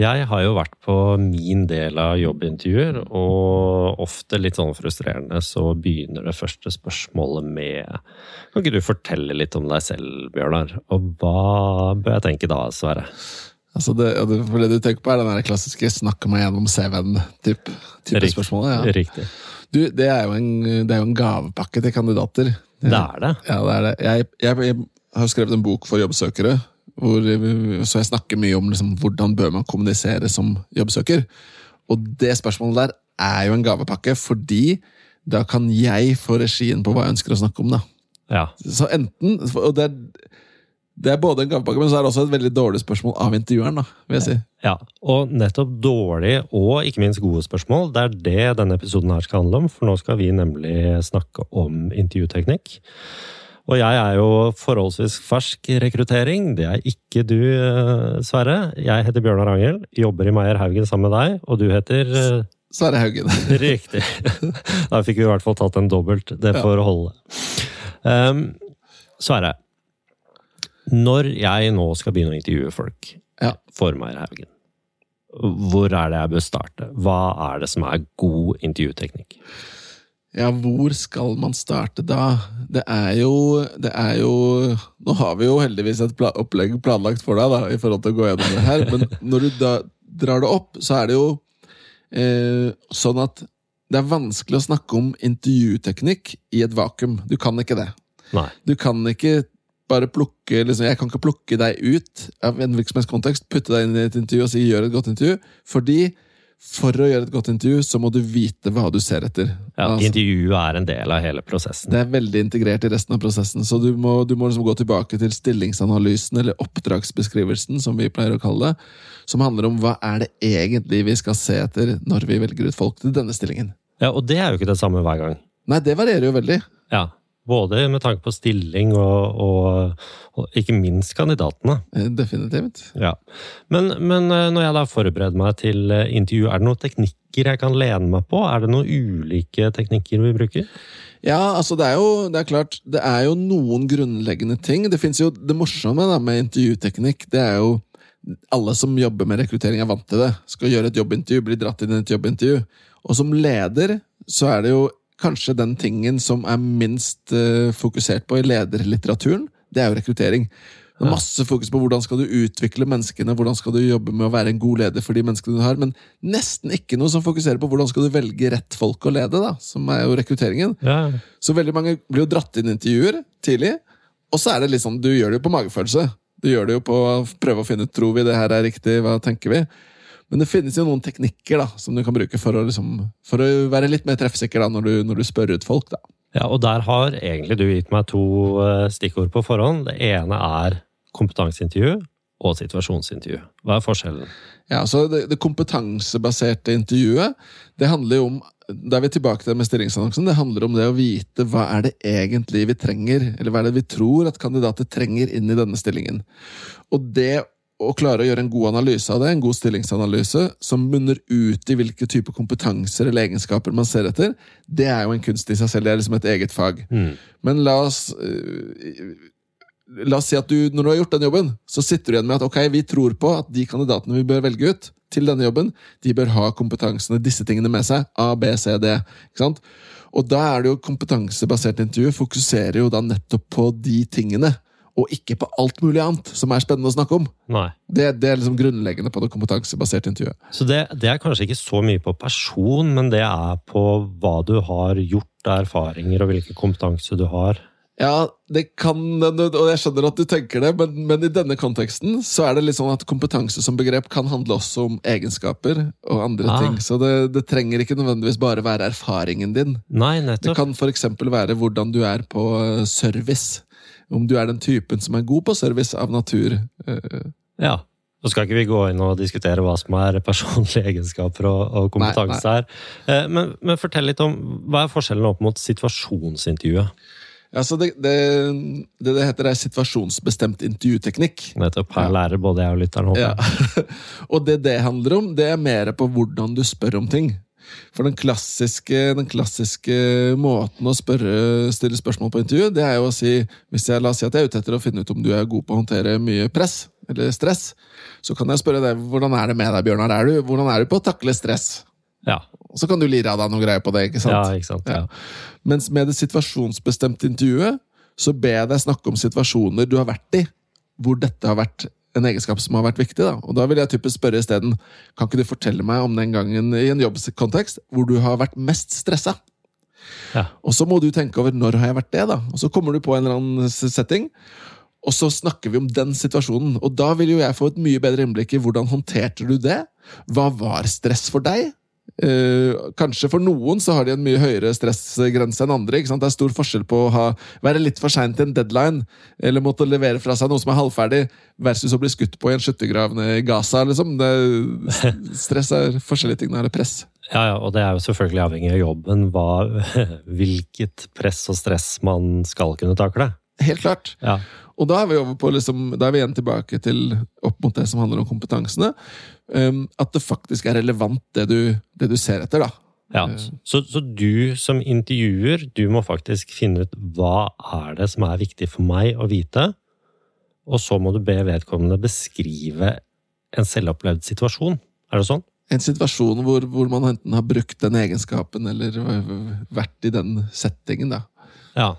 Jeg har jo vært på min del av jobbintervjuer, og ofte litt sånn frustrerende så begynner det første spørsmålet med Kan ikke du fortelle litt om deg selv, Bjørnar? Og hva bør jeg tenke da, Sverre? Altså det, for det du tenker på, er den klassiske 'snakke meg gjennom CV-en'-type type spørsmålet? Ja. Riktig. Du, det er, en, det er jo en gavepakke til kandidater. Det er det? Ja, det er det. Jeg, jeg, jeg har skrevet en bok for jobbsøkere, hvor, så jeg snakker mye om liksom, hvordan bør man kommunisere som jobbsøker. Og det spørsmålet der er jo en gavepakke, fordi da kan jeg få regien på hva jeg ønsker å snakke om. da. Ja. Så enten, og det er, det er både en gavepakke, men så er det også et veldig dårlig spørsmål av intervjueren. da, vil jeg si. Ja, Og nettopp dårlige og ikke minst gode spørsmål, det er det denne episoden her skal handle om. For nå skal vi nemlig snakke om intervjuteknikk. Og jeg er jo forholdsvis fersk rekruttering. Det er ikke du, eh, Sverre. Jeg heter Bjørnar Angel, jobber i Meyer Haugen sammen med deg, og du heter eh, Sverre Haugen. Riktig. Da fikk vi i hvert fall tatt en dobbelt. Det får ja. holde. Um, Sverre, når jeg nå skal begynne å intervjue folk ja. for Meyer Haugen, hvor er det jeg bør starte? Hva er det som er god intervjuteknikk? Ja, hvor skal man starte da? Det er jo Det er jo Nå har vi jo heldigvis et opplegg planlagt for deg, da, i forhold til å gå gjennom det her, men når du da drar det opp, så er det jo eh, sånn at det er vanskelig å snakke om intervjuteknikk i et vakuum. Du kan ikke det. Nei. Du kan ikke bare plukke liksom, Jeg kan ikke plukke deg ut av en virksomhetskontekst, putte deg inn i et intervju og si 'gjør et godt intervju', fordi for å gjøre et godt intervju, så må du vite hva du ser etter. Ja, altså, Intervjuet er en del av hele prosessen. Det er veldig integrert i resten av prosessen, så du må, du må liksom gå tilbake til stillingsanalysen, eller oppdragsbeskrivelsen, som vi pleier å kalle det, som handler om hva er det egentlig vi skal se etter når vi velger ut folk til denne stillingen. Ja, Og det er jo ikke det samme hver gang. Nei, det varierer jo veldig. Ja, både med tanke på stilling og, og, og ikke minst kandidatene. Eh, definitivt. Ja. Men, men, eh, når jeg da forbereder meg til eh, intervju, er det noen teknikker jeg kan lene meg på? Er det noen ulike teknikker vi bruker? Ja, altså det er jo det er klart, det er jo noen grunnleggende ting. Det fins jo det morsomme da, med intervjuteknikk. Det er jo alle som jobber med rekruttering, er vant til det. Skal gjøre et jobbintervju, bli dratt inn i et jobbintervju. Og som leder så er det jo kanskje den tingen som er minst uh, fokusert på i lederlitteraturen, det er jo rekruttering. Det er masse fokus på hvordan skal du utvikle menneskene, hvordan skal du jobbe med å være en god leder for de menneskene du har, men nesten ikke noe som fokuserer på hvordan skal du velge rett folk å lede, da, som er jo rekrutteringen. Ja. Så veldig mange blir jo dratt inn i intervjuer tidlig, og så er det liksom, du gjør det jo på magefølelse. Du gjør det jo på å prøve å finne ut tror vi det her er riktig, hva tenker vi? Men det finnes jo noen teknikker da, som du kan bruke for å, liksom, for å være litt mer treffsikker da, når du, når du, spør ut folk. da. Ja, og Der har egentlig du gitt meg to eh, stikkord på forhånd. Det ene er kompetanseintervju og situasjonsintervju. Hva er forskjellen? Ja, så det, det kompetansebaserte intervjuet det handler jo om da er vi tilbake til med stillingsannonsen. Det handler om det å vite hva er det egentlig vi trenger, eller hva er det vi tror at kandidater trenger inn i denne stillingen. Og det å klare å gjøre en god analyse av det, en god stillingsanalyse, som munner ut i hvilke typer kompetanser eller egenskaper man ser etter, det er jo en kunst i seg selv. Det er liksom et eget fag. Mm. Men la oss uh, La oss si at du, når du har gjort den jobben, så sitter du igjen med at ok, vi tror på at de kandidatene vi bør velge ut til denne jobben, de bør ha kompetansene, disse tingene med seg. A, B, C, D. ikke sant? Og da er det jo kompetansebasert intervju fokuserer jo da nettopp på de tingene og ikke på alt mulig annet som er spennende å snakke om. Det, det, er liksom grunnleggende på det kompetansebaserte intervjuet. Så det, det, er kanskje ikke så mye på person, men det er på hva du har gjort av erfaringer, og hvilken kompetanse du har? Ja, det kan og jeg skjønner at du tenker det, men, men, i denne konteksten så er det litt sånn at kompetanse som begrep kan handle også om egenskaper og andre ah. ting. Så det, det, trenger ikke nødvendigvis bare være erfaringen din. Nei, nettopp. Det kan f.eks. være hvordan du er på eh, service om du er den typen som er god på service av natur. Eh. Ja. Nå skal ikke vi gå inn og diskutere hva som er personlige egenskaper og, og kompetanse nei, nei. her. Eh, men, men, fortell litt om hva er forskjellen opp mot situasjonsintervjuet? Altså det, det, det, det heter er situasjonsbestemt intervjuteknikk. Nettopp. Her lærer både jeg og lytteren. Ja. og det det handler om, det er mer på hvordan du spør om ting. For den klassiske, den klassiske måten å spørre, stille spørsmål på intervju, det er jo å si hvis jeg, La oss si at jeg er ute etter å finne ut om du er god på å håndtere mye press. eller stress, så kan jeg spørre deg hvordan er det med deg, Bjørnar. Er du, hvordan er du på å takle stress? Ja. Så kan du lire av deg noe greier på det. ikke sant? ja, ikke sant. Ja. Mens med det situasjonsbestemte intervjuet, så ber jeg deg snakke om situasjoner du har vært i, hvor dette har vært en egenskap som har vært viktig. Da. Og da vil jeg typisk spørre isteden kan ikke du fortelle meg om den gangen i en jobbkontekst hvor du har vært mest stressa. Ja. Og så må du tenke over når har jeg vært det. da. Og så kommer du på en eller annen setting, og så snakker vi om den situasjonen. Og da vil jo jeg få et mye bedre innblikk i hvordan håndterte du det. Hva var stress for deg? Eh, kanskje for noen så har de en mye høyere stressgrense enn andre. Det er stor forskjell på å ha, være litt for sein til en deadline, eller måtte levere fra seg noe som er halvferdig, versus å bli skutt på i en skyttergrav i Gaza. liksom. Det, stress er forskjellige ting. Det er press. Ja, ja, og det er jo selvfølgelig avhengig av jobben hva, hvilket press og stress man skal kunne takle. Helt klart. Ja. Og da er vi over på liksom, da er vi igjen tilbake til opp mot det som handler om kompetansene. Um, at det faktisk er relevant, det du, det du ser etter. da. Ja, så, så du som intervjuer, du må faktisk finne ut hva er det som er viktig for meg å vite, og så må du be vedkommende beskrive en selvopplevd situasjon. Er det sånn? En situasjon hvor, hvor man enten har brukt den egenskapen eller vært i den settingen. da. Ja.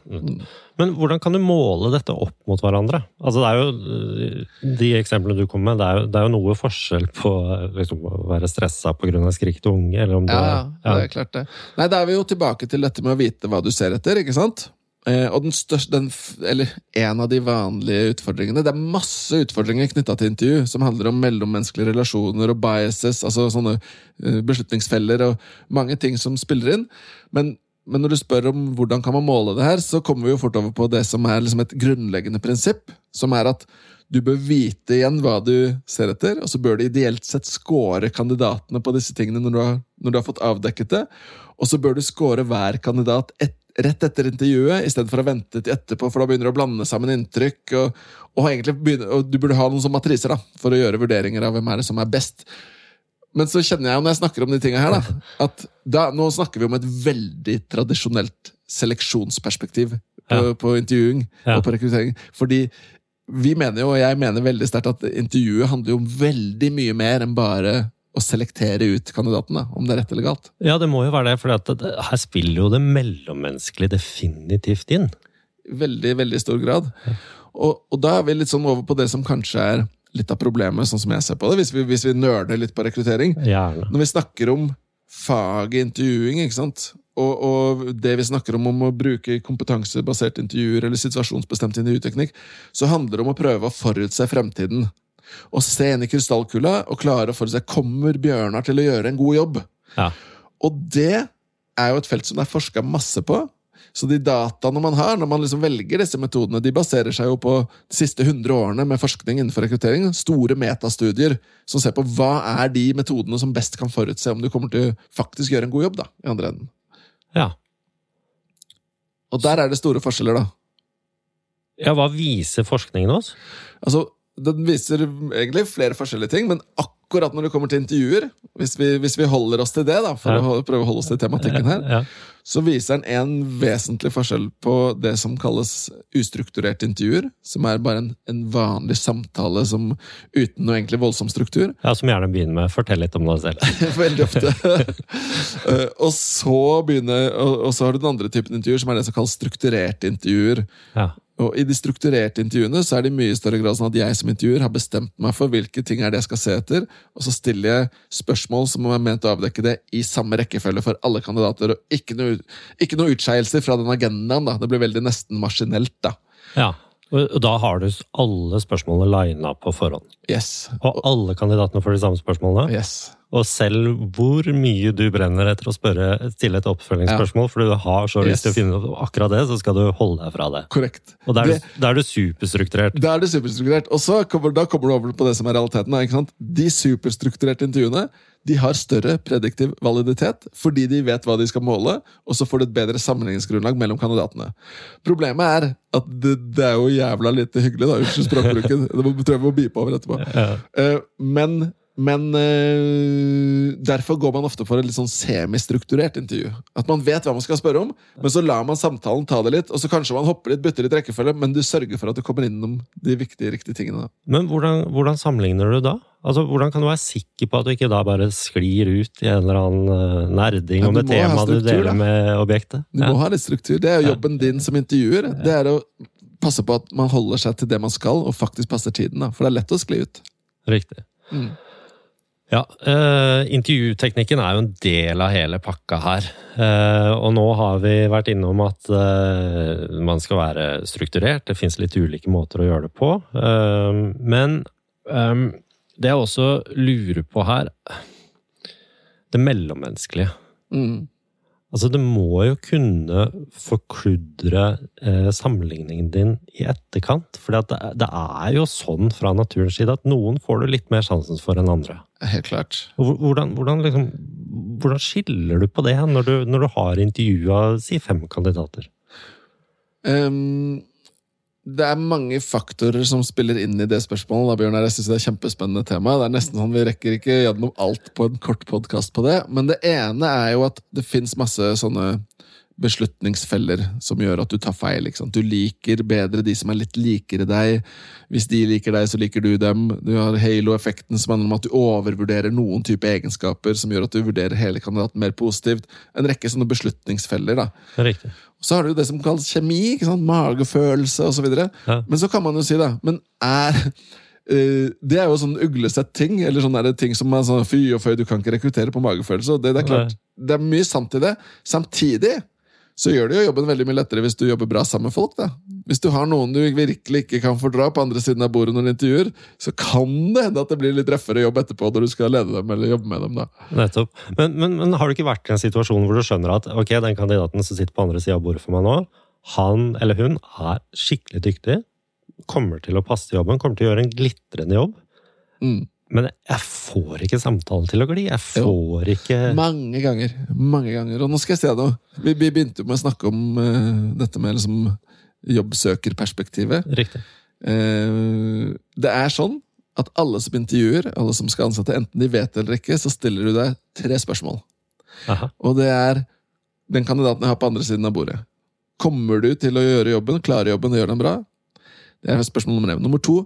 Men hvordan kan du måle dette opp mot hverandre? Altså det er jo, De eksemplene du kom med, det er jo, det er jo noe forskjell på liksom, å være stressa pga. skrik til unge, eller om du Ja, ja. det er klart det. Nei, Da er vi jo tilbake til dette med å vite hva du ser etter. ikke sant? Eh, og den største, den, eller en av de vanlige utfordringene Det er masse utfordringer knytta til intervju som handler om mellommenneskelige relasjoner og biases, altså sånne eh, beslutningsfeller og mange ting som spiller inn. Men, men når du spør om hvordan kan man måle det her, så kommer vi jo fort over på det som er liksom et grunnleggende prinsipp, som er at du bør vite igjen hva du ser etter, og så bør du ideelt sett score kandidatene på disse tingene når du har, når du har fått avdekket det. Og så bør du score hver kandidat et, rett etter intervjuet, istedenfor å vente til etterpå, for da begynner du å blande sammen inntrykk. Og, og, begynner, og du burde ha noen sånne matriser da, for å gjøre vurderinger av hvem er det som er best. Men så kjenner jeg jo når jeg snakker om de tingene her, da, at da, nå snakker vi om et veldig tradisjonelt seleksjonsperspektiv på, Ja. på intervjuing Ja. og på rekruttering. Fordi vi mener jo, og jeg mener veldig sterkt, at intervjuet handler jo om veldig mye mer enn bare å selektere ut kandidatene, om det er rett eller galt. Ja, det må jo være det, for her spiller jo det mellommenneskelige definitivt inn. Veldig, veldig stor grad. Og, og da er vi litt sånn over på det som kanskje er litt av problemet, sånn som jeg ser på det, hvis vi, hvis vi nerder litt på rekruttering. Gjerne. Når vi snakker om faget intervjuing, ikke sant? Og, og det vi snakker om om å bruke kompetansebasert intervjuer eller situasjonsbestemt intervjuteknikk, så handler det om å prøve å forutse fremtiden. Og se inn i krystallkula og klare å forutse kommer Bjørnar til å gjøre en god jobb. Ja. Og det er jo et felt som det er forska masse på. Så de dataene man har når man liksom velger disse metodene, de baserer seg jo på de siste 100 årene med forskning innenfor rekruttering. Store metastudier som ser på hva er de metodene som best kan forutse om du kommer til faktisk gjøre en god jobb. da, i andre enden. Ja. Og der er det store forskjeller, da. ja, hva viser forskningen oss? Altså, Den viser egentlig flere forskjellige ting, men akkurat når det kommer til intervjuer, hvis vi, hvis vi holder oss til det, da, for Ja. å prøve å holde oss til tematikken her, Ja. så viser den en vesentlig forskjell på det som kalles ustrukturerte intervjuer, som er bare en, en vanlig samtale som, uten noe egentlig voldsom struktur. ja, som gjerne begynner med 'fortell litt om deg selv'. Veldig ofte. Eh, og, så begynner, og, og så har du den andre typen intervjuer, som er det som kalles strukturerte intervjuer. Ja. Og I de strukturerte intervjuene så er det i mye større grad sånn at jeg som intervjuer har bestemt meg for hvilke ting er det jeg skal se etter, og så stiller jeg spørsmål som er ment å avdekke det i samme rekkefølge for alle kandidater, og ikke noe, ikke noe utskeielser fra den agendaen. da. Det blir veldig nesten maskinelt. da. ja. Og da har du alle spørsmålene lina på forhånd. Yes. Og alle kandidatene får de samme spørsmålene. yes. Og selv hvor mye du brenner etter å spørre, stille et oppfølgingsspørsmål, for du har så lyst til å finne ut akkurat det, så skal du holde deg fra det. Korrekt. Og da er, er du superstrukturert. Da er du superstrukturert. Og så kommer, da kommer du over på det som er realiteten. Ikke sant? De superstrukturerte intervjuene de har større prediktiv validitet fordi de vet hva de skal måle, og så får du et bedre sammenligningsgrunnlag mellom kandidatene. Problemet er at det, det er jo jævla lite hyggelig, da. Unnskyld språkbruken. Det må- tror jeg vi må bipe over etterpå. Ja. Eh, Men, men eh, derfor går man ofte for et litt sånn semistrukturert intervju. At man vet hva man skal spørre om, men så lar man samtalen ta det litt, og så kanskje man hopper litt, bytter litt rekkefølge, men du sørger for at du kommer innom de viktige, riktige tingene. da. Men hvordan, hvordan sammenligner du da? Altså, Hvordan kan du være sikker på at du ikke da bare sklir ut i en eller annen eh, nerding Ja, om et tema du deler da. med objektet? Du må ha litt struktur. Det er jo jobben din som intervjuer. Det er å passe på at man holder seg til det man skal, og faktisk passer tiden. da. For det er lett å skli ut. Riktig. Mm. Ja, eh, intervjuteknikken er jo en del av hele pakka her. Eh, og nå har vi vært innom at eh, man skal være strukturert. Det fins litt ulike måter å gjøre det på. Eh, men eh, det jeg også lurer på her Det mellommenneskelige. Mm. Altså, det må jo kunne forkludre eh, sammenligningen din i etterkant. For det, det er jo sånn fra naturens side at noen får du litt mer sansen for enn andre. Helt klart. Hvordan, hvordan, liksom, hvordan skiller du på det når du, når du har intervjua si fem kandidater? Ehm, det er mange faktorer som spiller inn i det spørsmålet. Da, Bjørnar. Jeg synes Det er kjempespennende tema. Det er nesten sånn Vi rekker ikke gjennom alt på en kort podkast på det. Men det ene er jo at det fins masse sånne beslutningsfeller som gjør at du tar feil. Du liker bedre de som er litt likere deg. Hvis de liker deg, så liker du dem. Du har halo-effekten som handler om at du overvurderer noen type egenskaper som gjør at du vurderer hele kandidaten mer positivt. En rekke sånne beslutningsfeller. da. Så har du det som kalles kjemi, magefølelse osv. Ja. Men så kan man jo si, da Men er eh, Det er jo sånn uglesett ting, eller sånne ting som er sånn fy og føy, du kan ikke rekruttere på magefølelse. det, det er klart, det er mye sant i det. Samtidig så gjør det jo jobben veldig mye lettere hvis du jobber bra sammen med folk. da. Hvis du har noen du virkelig ikke kan fordra på andre siden av bordet når du intervjuer, så kan det hende at det blir litt røffere jobb etterpå når du skal lede dem eller jobbe med dem. da. Nettopp. Men, men, men har du ikke vært i en situasjon hvor du skjønner at ok, den kandidaten som sitter på andre sida av bordet for meg nå, han eller hun er skikkelig dyktig, kommer til å passe til jobben, kommer til å gjøre en glitrende jobb, Mm. men jeg får ikke samtalen til å gli. Jeg får ikke Mange ganger. mange ganger. Og nå skal jeg si noe. Vi, vi begynte jo med å snakke om uh, dette med liksom jobbsøkerperspektivet. Riktig. Uh, det er sånn at alle som intervjuer, alle som skal ansette, enten de vet det eller ikke, så stiller du deg tre spørsmål. Aha. Og det er den kandidaten jeg har på andre siden av bordet. Kommer du til å gjøre jobben, klare jobben og gjøre den bra? Det er spørsmål nummer én. Nummer to,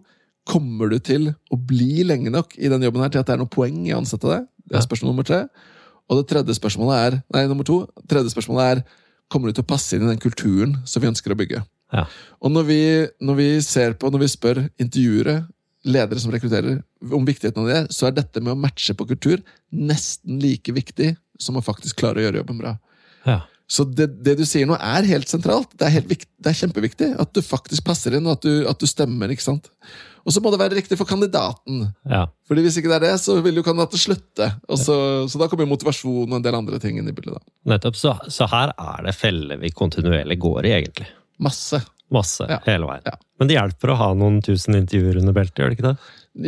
kommer du til å bli lenge nok i den jobben her til at det er noe poeng i å ansette deg? Det er spørsmål nummer tre. Og det tredje spørsmålet er Nei, nummer to. Tredje spørsmålet er Kommer du til å passe inn i den kulturen som vi ønsker å bygge? Ja. Og når vi, når vi ser på, når vi spør intervjuere, ledere som rekrutterer, om viktigheten av det, så er dette med å matche på kultur nesten like viktig som å faktisk klare å gjøre jobben bra. Ja. Så det, det du sier nå, er helt sentralt. Det er, helt vikt, det er kjempeviktig at du faktisk passer inn, og at du, at du stemmer. ikke sant? Og så må det være riktig for kandidaten. ja. Fordi Hvis ikke det er det, så vil jo kandidaten slutte. Og så, så da kommer jo motivasjon og en del andre ting inn i bildet. da. Nettopp. Så, så her er det feller vi kontinuerlig går i, egentlig. Masse. Masse. Ja. Hele veien. Ja. Men det hjelper å ha noen tusen intervjuer under beltet, gjør det ikke det?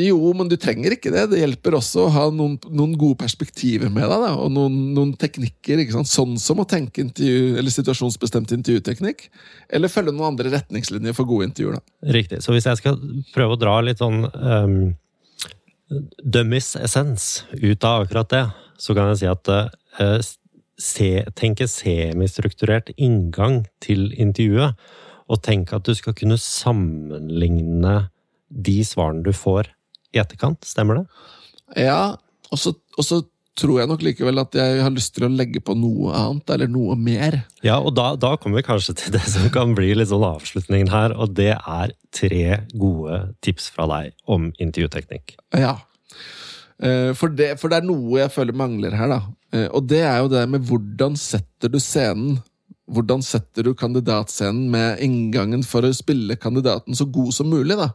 Jo, men du trenger ikke det. Det hjelper også å ha noen, noen gode perspektiver med deg. Da, og noen, noen teknikker. Sånn som å tenke intervju, eller situasjonsbestemt intervjuteknikk. Eller følge noen andre retningslinjer for gode intervjuer. da. Riktig. Så hvis jeg skal prøve å dra litt sånn um, dummies essens ut av akkurat det, så kan jeg si at uh, se, tenke semistrukturert inngang til intervjuet, og tenke at du skal kunne sammenligne de svarene du får i etterkant. Stemmer det? Ja, og så, og så tror jeg nok likevel at jeg har lyst til å legge på noe annet, eller noe mer. Ja, og da, da kommer vi kanskje til det som kan bli litt sånn avslutningen her, og det er tre gode tips fra deg om intervjuteknikk. Ja. Eh, For det, for det er noe jeg føler mangler her, da. Eh, Og det er jo det med hvordan setter du scenen? Hvordan setter du kandidatscenen med inngangen for å spille kandidaten så god som mulig, da?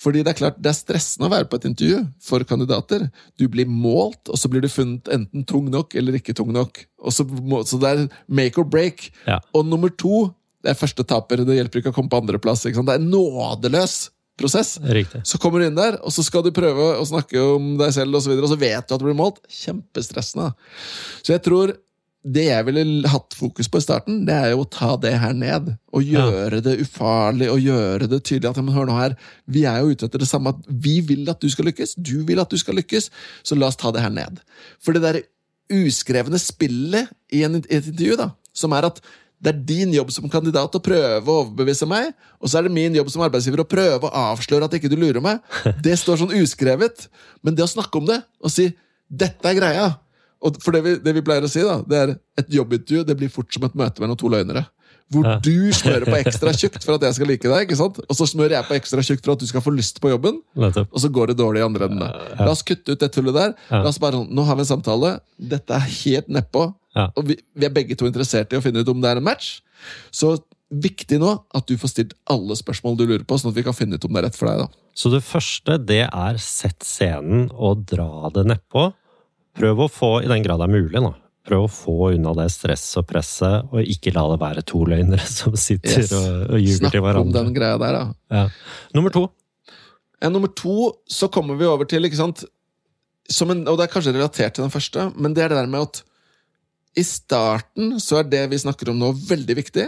Fordi det er klart, det er stressende å være på et intervju for kandidater. Du blir målt, og så blir du funnet enten tung nok eller ikke tung nok. Så, så det er make or break. Ja. Og nummer to, det er første taper. Det hjelper ikke å komme på andreplass. Det er en nådeløs prosess. Riktig. Så kommer du inn der, og så skal du prøve å snakke om deg selv, og så, videre, og så vet du at du blir målt. Kjempestressende. Så jeg tror det jeg ville hatt fokus på i starten, det er jo å ta det her ned. Og gjøre det ufarlig og gjøre det tydelig at men hør nå her, vi er jo ute etter det samme. at Vi vil at du skal lykkes, du vil at du skal lykkes, så la oss ta det her ned. For det der uskrevne spillet i, en, i et intervju, da, som er at det er din jobb som kandidat å prøve å overbevise meg, og så er det min jobb som arbeidsgiver å prøve å avsløre at ikke du lurer meg. Det står sånn uskrevet. Men det å snakke om det og si 'dette er greia' og For det vi, det vi pleier å si, da, det er et jobbintervju det blir fort som et møte mellom to løgnere. Hvor Ja. du smører på ekstra tjukt for at jeg skal like deg, ikke sant? og så smører jeg på ekstra tjukt for at du skal få lyst på jobben. Og så går det dårlig i andre enden. La oss kutte ut det tullet der. La oss bare sånn, Nå har vi en samtale. Dette er helt nedpå. Og vi, vi er begge to interessert i å finne ut om det er en match. Så viktig nå at du får stilt alle spørsmål du lurer på, sånn at vi kan finne ut om det er rett for deg. da. Så det første, det er sett scenen og dra det nedpå. Prøv å få, i den grad det er mulig, da. Prøv å få unna det stresset og presset, og ikke la det være to løgnere som sitter Yes. og, og ljuger Snakk til om den greia der, da. Ja. Nummer to. Ja, nummer to så kommer vi over til, ikke sant en, Og det er kanskje relatert til den første, men det er det der med at i starten så er det vi snakker om nå, veldig viktig.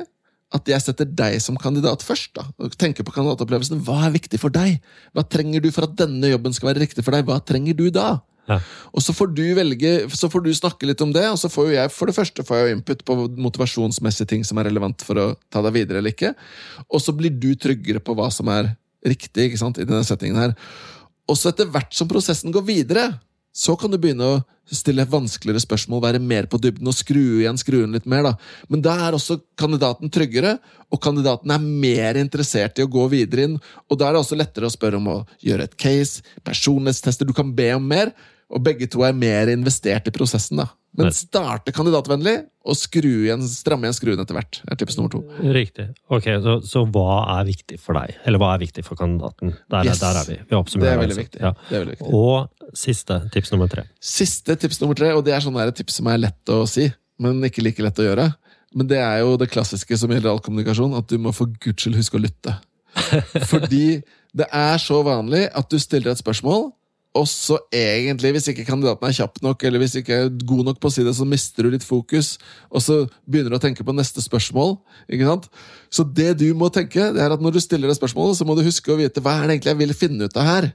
At jeg setter deg som kandidat først. da, og tenker på kandidatopplevelsen. Hva er viktig for deg? Hva trenger du for at denne jobben skal være riktig for deg? Hva trenger du da? Og så får du velge, så får du snakke litt om det, og så får jo jeg for det første får jeg input på motivasjonsmessige ting som er relevant for å ta deg videre eller ikke. Og så blir du tryggere på hva som er riktig ikke sant, i denne settingen her. Og så etter hvert som prosessen går videre, så kan du begynne å stille vanskeligere spørsmål, være mer på dybden og skru igjen skruen litt mer. da. Men da er også kandidaten tryggere, og kandidaten er mer interessert i å gå videre inn. Og da er det også lettere å spørre om å gjøre et case, personlighetstester, du kan be om mer. Og begge to er mer investert i prosessen. da. Men starte kandidatvennlig, og skru igjen, stramme igjen skruen etter hvert. er tips nummer to. Riktig. Ok, så, så hva er viktig for deg? Eller hva er viktig for kandidaten? Der, Yes. der er vi. Vi Det oppsummerer er veldig altså. viktig. Ja. Det er veldig viktig. Og siste, tips nummer tre. Siste tips nummer tre, og det er sånn der tips som er lett å si, men ikke like lett å gjøre. Men det er jo det klassiske som gjelder all kommunikasjon, at du må for guds skyld huske å lytte. Fordi det er så vanlig at du stiller et spørsmål, og så egentlig, hvis ikke kandidaten er kjapp nok, eller hvis ikke er god nok på å si det, så mister du litt fokus, og så begynner du å tenke på neste spørsmål. ikke sant? Så det du må tenke, det er at når du stiller det spørsmålet, så må du huske å vite hva er det egentlig jeg vil finne ut av her.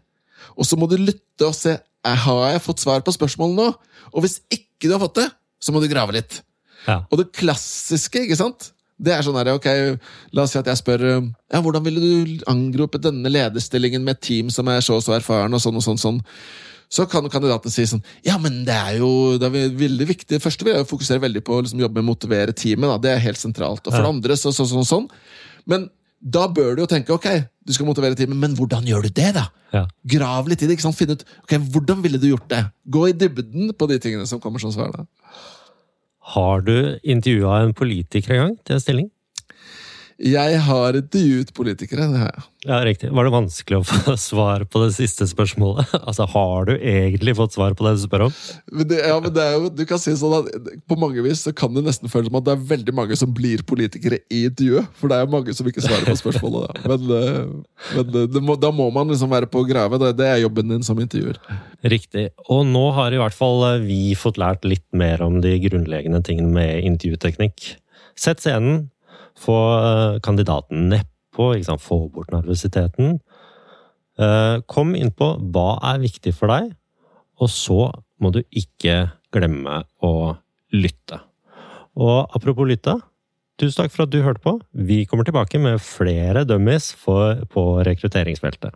Og så må du lytte og se «Eh, har jeg fått svar på spørsmålet nå. Og hvis ikke du har fått det, så må du grave litt. Ja. Og det klassiske, ikke sant? Det er sånn her, ok, La oss si at jeg spør ja, hvordan ville du angrepet denne lederstillingen med et team som er så og så erfaren, og sånn og sånn. sånn. Så kan kandidaten si sånn Ja, men det er jo det er veldig viktig. Først vil jeg jo fokusere veldig på å liksom, jobbe med å motivere teamet. da, Det er helt sentralt. Og for det andre så, så, sånn, sånn. Men da bør du jo tenke ok, du skal motivere teamet, men hvordan gjør du det, da? Ja. Grav litt i det. ikke sant? Finn ut ok, hvordan ville du gjort det. Gå i dybden på de tingene som kommer som svar. da. Har du intervjua en politiker en gang til en stilling? Jeg har intervjuet politikere. det har jeg. Ja, riktig. Var det vanskelig å få svar på det siste spørsmålet? Altså, har du egentlig fått svar på det du spør om? Men det, ja, men det er jo, du kan si sånn at På mange vis så kan det nesten føles som at det er veldig mange som blir politikere i intervjuet. For det er jo mange som ikke svarer på spørsmålet. Da. Men, eh, men eh, må, da må man liksom være på grave. Det, det er jobben din som intervjuer. Riktig. Og nå har i hvert fall eh, vi fått lært litt mer om de grunnleggende tingene med intervjuteknikk. Sett scenen, få eh, kandidaten nedpå, få bort nervøsiteten. Eh, Kom inn på hva er viktig for deg, og så må du ikke glemme å lytte. Og apropos lytte, tusen takk for at du hørte på. Vi kommer tilbake med flere dummies på rekrutteringsfeltet.